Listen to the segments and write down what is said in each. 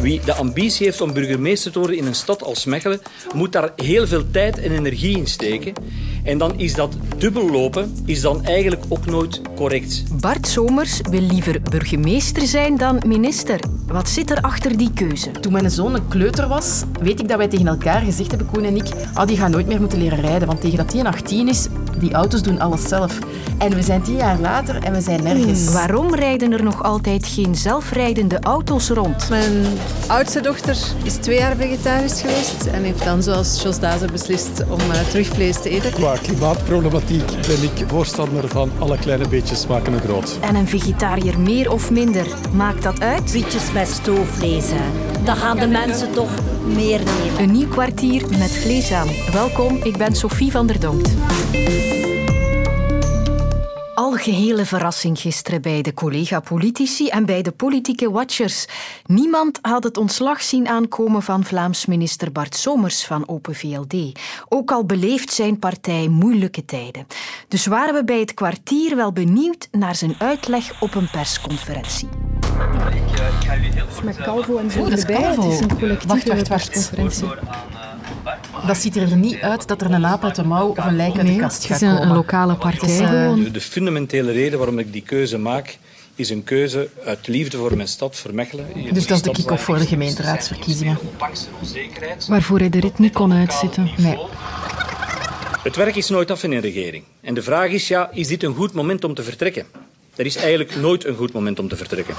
Wie de ambitie heeft om burgemeester te worden in een stad als Mechelen, moet daar heel veel tijd en energie in steken. En dan is dat dubbel lopen is dan eigenlijk ook nooit correct. Bart Somers wil liever burgemeester zijn dan minister. Wat zit er achter die keuze? Toen mijn zoon een kleuter was, weet ik dat wij tegen elkaar gezegd hebben, Koen en ik, ah, die gaat nooit meer moeten leren rijden, want tegen dat hij een 18 is, die auto's doen alles zelf. En we zijn tien jaar later en we zijn nergens. Hmm, waarom rijden er nog altijd geen zelfrijdende auto's rond? Mijn oudste dochter is twee jaar vegetarisch geweest en heeft dan zoals Jos Dazer beslist om uh, terug vlees te eten. Qua klimaatproblematiek ben ik voorstander van alle kleine beetjes smaken een groot. En een vegetariër meer of minder, maakt dat uit? Frietjes met stoofvlees, hè. Dan gaan de mensen toch meer nemen. Een nieuw kwartier met vlees aan. Welkom, ik ben Sophie van der Donkt algehele verrassing gisteren bij de collega-politici en bij de politieke watchers. Niemand had het ontslag zien aankomen van Vlaams minister Bart Somers van Open VLD. Ook al beleeft zijn partij moeilijke tijden. Dus waren we bij het kwartier wel benieuwd naar zijn uitleg op een persconferentie. Met Calvo en zo erbij. Het is een collectieve persconferentie. Dat ziet er niet uit dat er een aap uit de mouw of een lijk uit de kast gaat komen. Het is een, lokale partij uh, De fundamentele reden waarom ik die keuze maak, is een keuze uit liefde voor mijn stad, voor Mechelen. Dus dat is de kick-off voor de gemeenteraadsverkiezingen. Waarvoor hij de rit niet kon uitzitten. Nee. Het werk is nooit af in een regering. En de vraag is, ja, is dit een goed moment om te vertrekken? Er is eigenlijk nooit een goed moment om te vertrekken.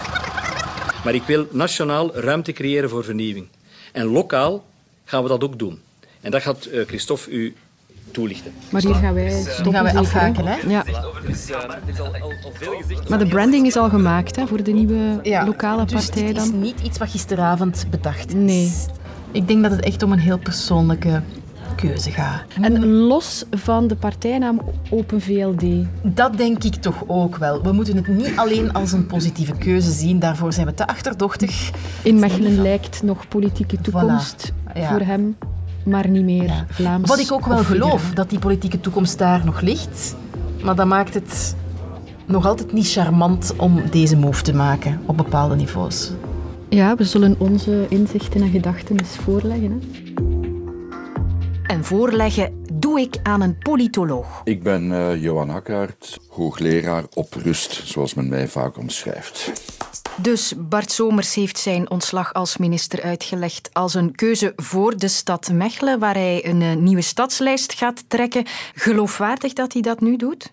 Maar ik wil nationaal ruimte creëren voor vernieuwing. En lokaal gaan we dat ook doen. En dat gaat uh, Christophe u toelichten. Maar hier gaan wij, die gaan wij afhaken, hè? Ja. Maar de branding is al gemaakt hè, voor de nieuwe ja, lokale dus partij het dan? is niet iets wat gisteravond bedacht is. Nee. Ik denk dat het echt om een heel persoonlijke keuze gaat. En los van de partijnaam Open VLD? Dat denk ik toch ook wel. We moeten het niet alleen als een positieve keuze zien. Daarvoor zijn we te achterdochtig. In Mechelen lijkt nog politieke toekomst Voilà. Ja. voor hem maar niet meer Ja. Vlaams. Wat ik ook wel of geloof, dat die politieke toekomst daar nog ligt. Maar dat maakt het nog altijd niet charmant om deze move te maken op bepaalde niveaus. Ja, we zullen onze inzichten en gedachten eens voorleggen. Hè. En voorleggen doe ik aan een politoloog. Ik ben eh, Johan Hakkaert, hoogleraar op rust, zoals men mij vaak omschrijft. Dus Bart Somers heeft zijn ontslag als minister uitgelegd als een keuze voor de stad Mechelen, waar hij een eh, nieuwe stadslijst gaat trekken. Geloofwaardig dat hij dat nu doet?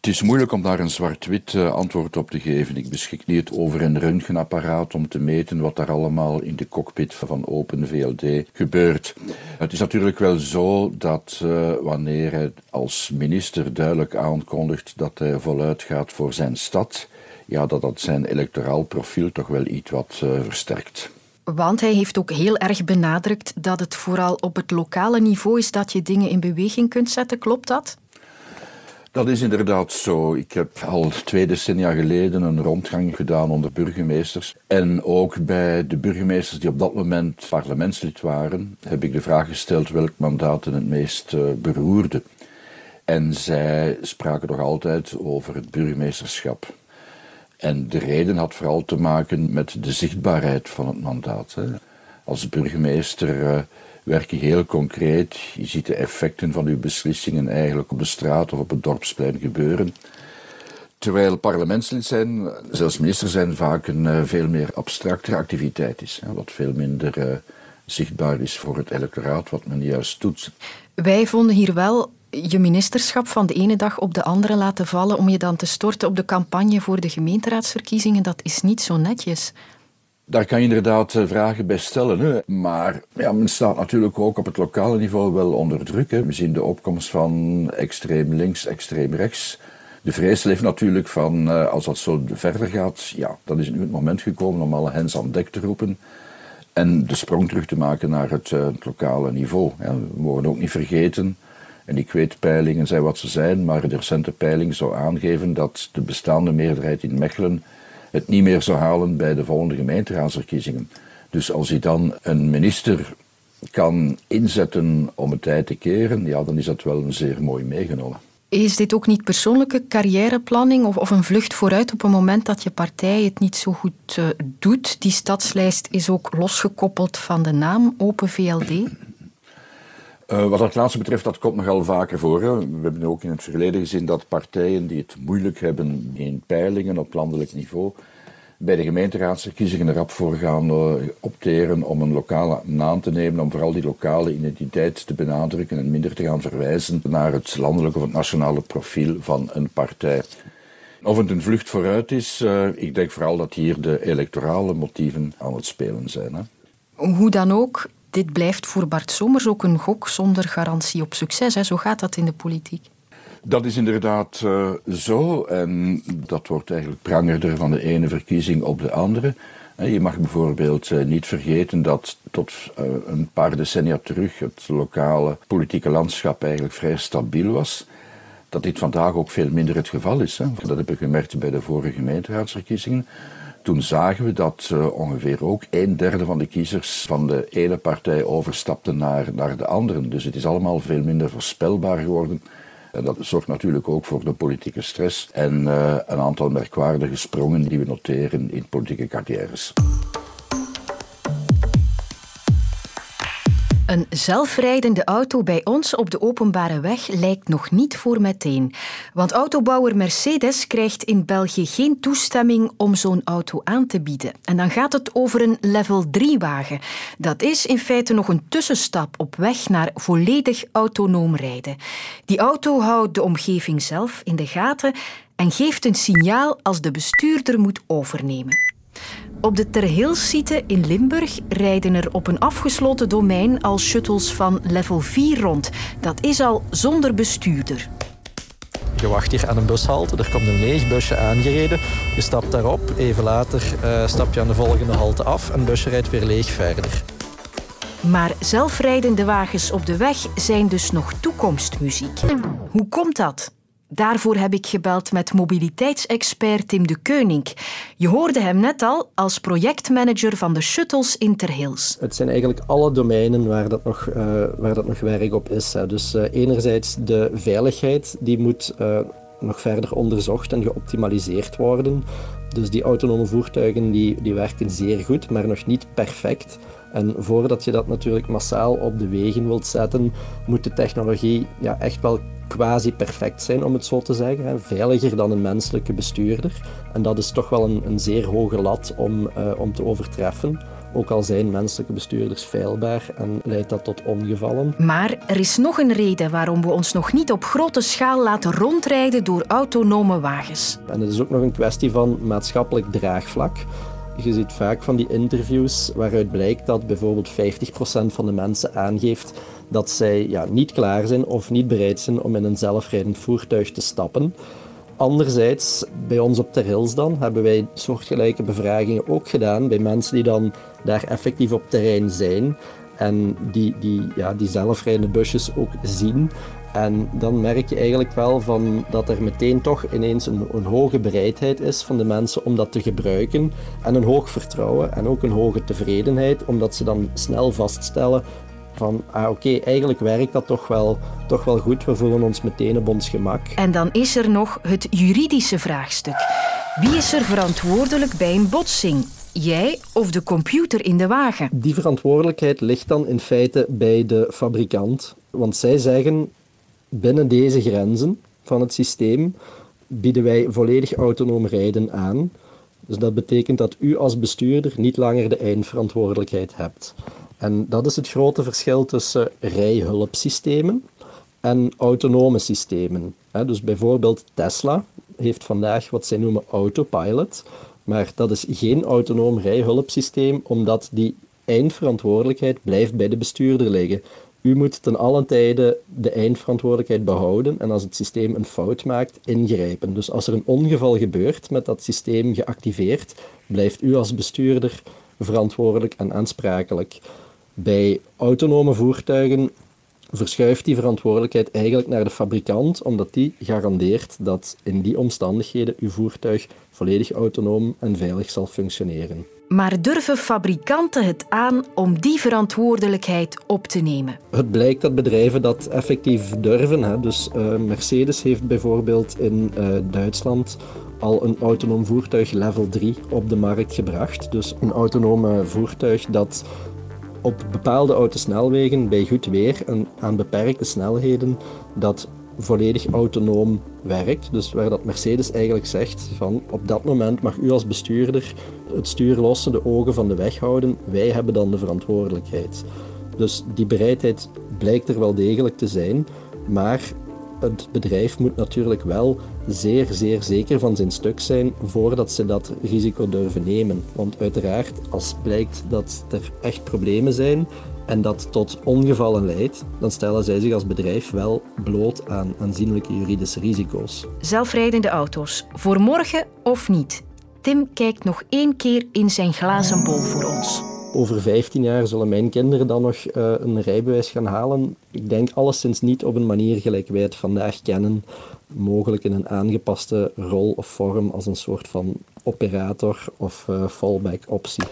Het is moeilijk om daar een zwart-wit eh, antwoord op te geven. Ik beschik niet over een röntgenapparaat om te meten wat daar allemaal in de cockpit van Open VLD gebeurt. Het is natuurlijk wel zo dat eh, wanneer hij als minister duidelijk aankondigt dat hij voluit gaat voor zijn stad, ja, dat dat zijn electoraal profiel toch wel iets wat eh, versterkt. Want hij heeft ook heel erg benadrukt dat het vooral op het lokale niveau is dat je dingen in beweging kunt zetten. Klopt dat? Dat is inderdaad zo. Ik heb al twee decennia geleden een rondgang gedaan onder burgemeesters. En ook bij de burgemeesters die op dat moment parlementslid waren, heb ik de vraag gesteld welk mandaat hen het meest eh, beroerde. En zij spraken nog altijd over het burgemeesterschap. En de reden had vooral te maken met de zichtbaarheid van het mandaat. Hè. Als burgemeester eh, werk je heel concreet. Je ziet de effecten van uw beslissingen eigenlijk op de straat of op het dorpsplein gebeuren. Terwijl parlementslid zijn, zelfs minister zijn, vaak een eh, veel meer abstractere activiteit is. Hè, wat veel minder eh, zichtbaar is voor het electoraat, wat men juist doet. Wij vonden hier wel je ministerschap van de ene dag op de andere laten vallen om je dan te storten op de campagne voor de gemeenteraadsverkiezingen. Dat is niet zo netjes. Daar kan je inderdaad eh, vragen bij stellen. Hè. Maar ja, men staat natuurlijk ook op het lokale niveau wel onder druk. Hè. We zien de opkomst van extreem links, extreem rechts. De vrees leeft natuurlijk van, eh, als dat zo verder gaat, ja, dan is nu het moment gekomen om alle hens aan dek te roepen. En de sprong terug te maken naar het, eh, lokale niveau. We mogen ook niet vergeten, en ik weet peilingen zijn wat ze zijn, maar de recente peiling zou aangeven dat de bestaande meerderheid in Mechelen het niet meer zou halen bij de volgende gemeenteraadsverkiezingen. Dus als hij dan een minister kan inzetten om het tijd te keren, ja, dan is dat wel een zeer mooi meegenomen. Is dit ook niet persoonlijke carrièreplanning of, of een vlucht vooruit op een moment dat je partij het niet zo goed uh, doet? Die stadslijst is ook losgekoppeld van de naam Open VLD. Uh, wat dat laatste betreft, dat komt nogal vaker voor. Hè. We hebben ook in het verleden gezien dat partijen die het moeilijk hebben in peilingen op landelijk niveau, bij de gemeenteraadsverkiezingen er rap voor gaan uh, opteren om een lokale naam te nemen, om vooral die lokale identiteit te benadrukken en minder te gaan verwijzen naar het landelijke of het nationale profiel van een partij. Of het een vlucht vooruit is, uh, ik denk vooral dat hier de electorale motieven aan het spelen zijn. Hè. Hoe dan ook, dit blijft voor Bart Somers ook een gok zonder garantie op succes. Hè? Zo gaat dat in de politiek. Dat is inderdaad uh, zo en dat wordt eigenlijk prangerder van de ene verkiezing op de andere. Je mag bijvoorbeeld uh, niet vergeten dat tot uh, een paar decennia terug het lokale politieke landschap eigenlijk vrij stabiel was. Dat dit vandaag ook veel minder het geval is. Dat hebben we gemerkt bij de vorige gemeenteraadsverkiezingen. Toen zagen we dat uh, ongeveer ook een derde van de kiezers van de ene partij overstapten naar, naar de andere. Dus het is allemaal veel minder voorspelbaar geworden. En dat zorgt natuurlijk ook voor de politieke stress en uh, een aantal merkwaardige sprongen die we noteren in politieke carrières. Een zelfrijdende auto bij ons op de openbare weg lijkt nog niet voor meteen. Want autobouwer Mercedes krijgt in België geen toestemming om zo'n auto aan te bieden. En dan gaat het over een level 3-wagen. Dat is in feite nog een tussenstap op weg naar volledig autonoom rijden. Die auto houdt de omgeving zelf in de gaten en geeft een signaal als de bestuurder moet overnemen. Op de Terhilsite in Limburg rijden er op een afgesloten domein al shuttles van level 4 rond. Dat is al zonder bestuurder. Je wacht hier aan een bushalte, er komt een leeg busje aangereden. Je stapt daarop, even later uh, stap je aan de volgende halte af en het busje rijdt weer leeg verder. Maar zelfrijdende wagens op de weg zijn dus nog toekomstmuziek. Hoe komt dat? Daarvoor heb ik gebeld met mobiliteitsexpert Tim de Keuning. Je hoorde hem net al als projectmanager van de shuttles in Terhils. Het zijn eigenlijk alle domeinen waar dat nog, uh, waar dat nog werk op is. Hè. Dus uh, enerzijds de veiligheid, die moet uh, nog verder onderzocht en geoptimaliseerd worden. Dus die autonome voertuigen die, die werken zeer goed, maar nog niet perfect. En voordat je dat natuurlijk massaal op de wegen wilt zetten, moet de technologie ja, echt wel quasi perfect zijn, om het zo te zeggen. Veiliger dan een menselijke bestuurder. En dat is toch wel een, een zeer hoge lat om, uh, om te overtreffen. Ook al zijn menselijke bestuurders feilbaar en leidt dat tot ongevallen. Maar er is nog een reden waarom we ons nog niet op grote schaal laten rondrijden door autonome wagens. En het is ook nog een kwestie van maatschappelijk draagvlak. Je ziet vaak van die interviews waaruit blijkt dat bijvoorbeeld 50% van de mensen aangeeft dat zij ja, niet klaar zijn of niet bereid zijn om in een zelfrijdend voertuig te stappen. Anderzijds, bij ons op Ter Hils dan, hebben wij soortgelijke bevragingen ook gedaan bij mensen die dan daar effectief op terrein zijn en die, die, ja, die zelfrijdende busjes ook zien. En dan merk je eigenlijk wel van dat er meteen toch ineens een, een, hoge bereidheid is van de mensen om dat te gebruiken. En een hoog vertrouwen en ook een hoge tevredenheid, omdat ze dan snel vaststellen van ah, oké, eigenlijk werkt dat toch wel, toch wel goed. We voelen ons meteen op ons gemak. En dan is er nog het juridische vraagstuk. Wie is er verantwoordelijk bij een botsing? Jij of de computer in de wagen? Die verantwoordelijkheid ligt dan in feite bij de fabrikant. Want zij zeggen, binnen deze grenzen van het systeem bieden wij volledig autonoom rijden aan. Dus dat betekent dat u als bestuurder niet langer de eindverantwoordelijkheid hebt. En dat is het grote verschil tussen rijhulpsystemen en autonome systemen. Dus bijvoorbeeld Tesla heeft vandaag wat zij noemen autopilot, maar dat is geen autonoom rijhulpsysteem, omdat die eindverantwoordelijkheid blijft bij de bestuurder liggen. U moet ten allen tijde de eindverantwoordelijkheid behouden en als het systeem een fout maakt, ingrijpen. Dus als er een ongeval gebeurt met dat systeem geactiveerd, blijft u als bestuurder verantwoordelijk en aansprakelijk. Bij autonome voertuigen verschuift die verantwoordelijkheid eigenlijk naar de fabrikant, omdat die garandeert dat in die omstandigheden uw voertuig volledig autonoom en veilig zal functioneren. Maar durven fabrikanten het aan om die verantwoordelijkheid op te nemen? Het blijkt dat bedrijven dat effectief durven. Hè. Dus uh, Mercedes heeft bijvoorbeeld in uh, Duitsland al een autonoom voertuig level 3 op de markt gebracht. Dus een autonoom voertuig dat op bepaalde autosnelwegen bij goed weer en aan beperkte snelheden dat volledig autonoom werkt. Dus waar dat Mercedes eigenlijk zegt van op dat moment mag u als bestuurder het stuur lossen, de ogen van de weg houden. Wij hebben dan de verantwoordelijkheid. Dus die bereidheid blijkt er wel degelijk te zijn, maar het bedrijf moet natuurlijk wel zeer, zeer zeker van zijn stuk zijn voordat ze dat risico durven nemen. Want uiteraard, als blijkt dat er echt problemen zijn en dat tot ongevallen leidt, dan stellen zij zich als bedrijf wel bloot aan aanzienlijke juridische risico's. Zelfrijdende auto's, voor morgen of niet? Tim kijkt nog één keer in zijn glazen bol voor ons. Over 15 jaar zullen mijn kinderen dan nog uh, een rijbewijs gaan halen. Ik denk alleszins niet op een manier gelijk wij het vandaag kennen. Mogelijk in een aangepaste rol of vorm als een soort van operator of uh, fallback optie.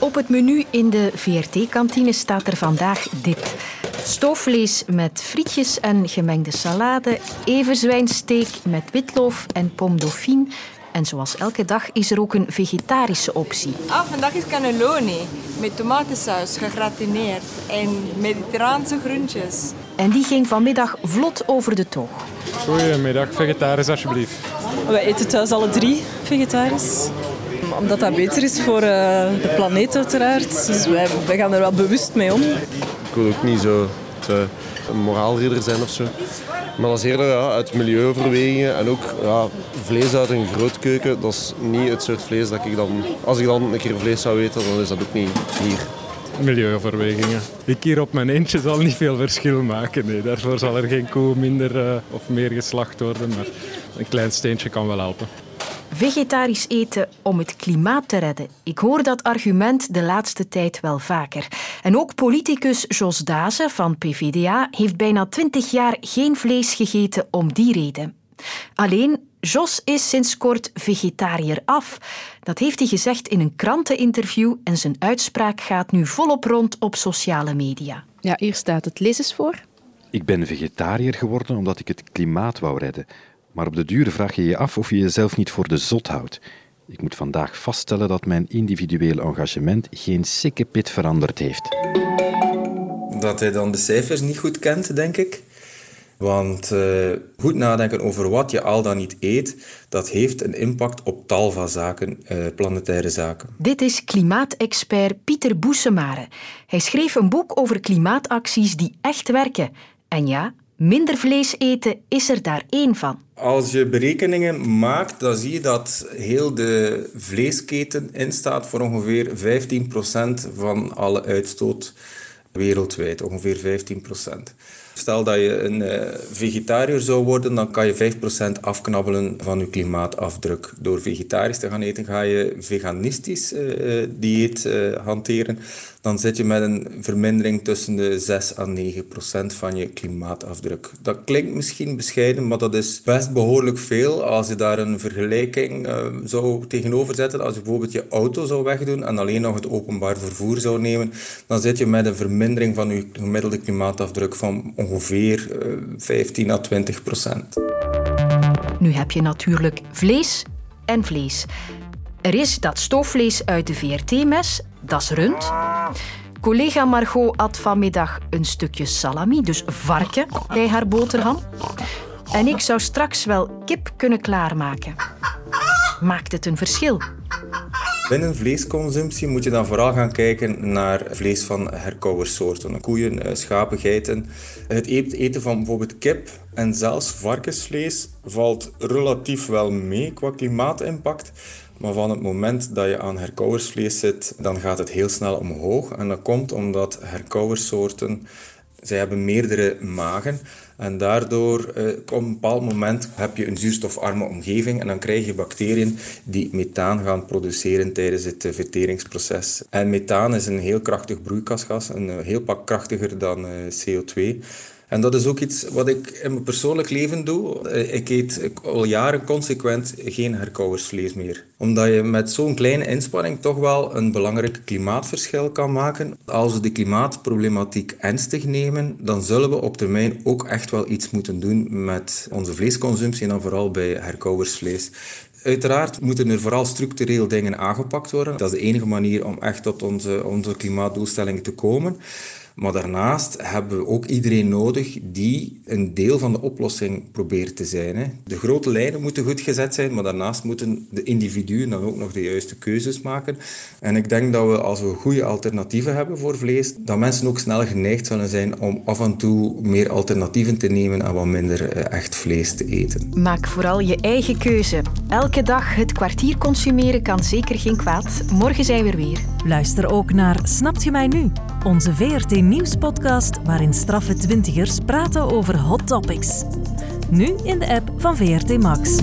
Op het menu in de VRT-kantine staat er vandaag dit. Stoofvlees met frietjes en gemengde salade, everzwijnsteek met witloof en pomme dauphine. En zoals elke dag is er ook een vegetarische optie. Ah, vandaag is cannelloni met tomatensaus gegratineerd en mediterraanse groentjes. En die ging vanmiddag vlot over de toog. Goedemiddag, vegetarisch alsjeblieft. Wij eten thuis alle drie vegetarisch omdat dat beter is voor uh, de planeet uiteraard. Dus wij, wij, gaan er wel bewust mee om. Ik wil ook niet zo te, een moraalridder zijn of zo. Maar dat is eerder ja, uit milieuoverwegingen en ook ja, vlees uit een grootkeuken. Dat is niet het soort vlees dat ik dan... Als ik dan een keer vlees zou eten, dan is dat ook niet hier. Milieuoverwegingen. Ik hier op mijn eentje zal niet veel verschil maken. Nee. Daarvoor zal er geen koe minder uh, of meer geslacht worden. Maar een klein steentje kan wel helpen. Vegetarisch eten om het klimaat te redden. Ik hoor dat argument de laatste tijd wel vaker. En ook politicus Jos Dazen van PVDA heeft bijna twintig jaar geen vlees gegeten om die reden. Alleen, Jos is sinds kort vegetariër af. Dat heeft hij gezegd in een kranteninterview en zijn uitspraak gaat nu volop rond op sociale media. Ja, hier staat het. Lees eens voor. Ik ben vegetariër geworden omdat ik het klimaat wou redden. Maar op de duur vraag je je af of je jezelf niet voor de zot houdt. Ik moet vandaag vaststellen dat mijn individueel engagement geen sikke veranderd heeft. Dat hij dan de cijfers niet goed kent, denk ik. Want uh, goed nadenken over wat je al dan niet eet, dat heeft een impact op tal van zaken, uh, planetaire zaken. Dit is klimaatexpert Pieter Boesemare. Hij schreef een boek over klimaatacties die echt werken. En ja, Minder vlees eten is er daar één van. Als je berekeningen maakt, dan zie je dat heel de vleesketen instaat voor ongeveer 15% van alle uitstoot wereldwijd. Ongeveer 15%. Stel dat je een uh, vegetariër zou worden, dan kan je 5% afknabbelen van je klimaatafdruk. Door vegetarisch te gaan eten, ga je veganistisch uh, dieet uh, hanteren dan zit je met een vermindering tussen de 6 à 9 procent van je klimaatafdruk. Dat klinkt misschien bescheiden, maar dat is best behoorlijk veel. Als je daar een vergelijking uh, zou tegenover zetten, als je bijvoorbeeld je auto zou wegdoen en alleen nog het openbaar vervoer zou nemen, dan zit je met een vermindering van je gemiddelde klimaatafdruk van ongeveer uh, 15 à 20 procent. Nu heb je natuurlijk vlees en vlees. Er is dat stoofvlees uit de VRT-mes, dat is rund. Collega Margot at vanmiddag een stukje salami, dus varken, bij haar boterham. En ik zou straks wel kip kunnen klaarmaken. Maakt het een verschil? Binnen vleesconsumptie moet je dan vooral gaan kijken naar vlees van herkauwersoorten. Koeien, eh, schapen, geiten. Het eten van bijvoorbeeld kip en zelfs varkensvlees valt relatief wel mee qua klimaatimpact. Maar van het moment dat je aan herkauwersvlees zit, dan gaat het heel snel omhoog. En dat komt omdat herkauwersoorten, zij hebben meerdere magen. En daardoor, eh, op een bepaald moment, heb je een zuurstofarme omgeving en dan krijg je bacteriën die methaan gaan produceren tijdens het verteringsproces. En methaan is een heel krachtig broeikasgas, een uh, heel pak krachtiger dan CO2. En dat is ook iets wat ik in mijn persoonlijk leven doe. Eh, ik eet al jaren consequent geen herkauwersvlees meer. Omdat je met zo'n kleine inspanning toch wel een belangrijk klimaatverschil kan maken. Als we de klimaatproblematiek ernstig nemen, dan zullen we op termijn ook echt wel iets moeten doen met onze vleesconsumptie en dan vooral bij herkauwersvlees. Uiteraard moeten er vooral structureel dingen aangepakt worden. Dat is de enige manier om echt tot onze, onze klimaatdoelstellingen te komen. Maar daarnaast hebben we ook iedereen nodig die een deel van de oplossing probeert te zijn. Hè. De grote lijnen moeten goed gezet zijn, maar daarnaast moeten de individuen dan ook nog de juiste keuzes maken. En ik denk dat we, als we goede alternatieven hebben voor vlees, dat mensen ook snel geneigd zullen zijn om af en toe meer alternatieven te nemen en wat minder eh, echt vlees te eten. Maak vooral je eigen keuze. Elke dag het kwartier consumeren kan zeker geen kwaad. Morgen zijn we er weer. Luister ook naar Snapt je mij nu? Onze VRT Nieuwspodcast waarin straffe twintigers praten over hot topics. Nu in de app van VRT Max.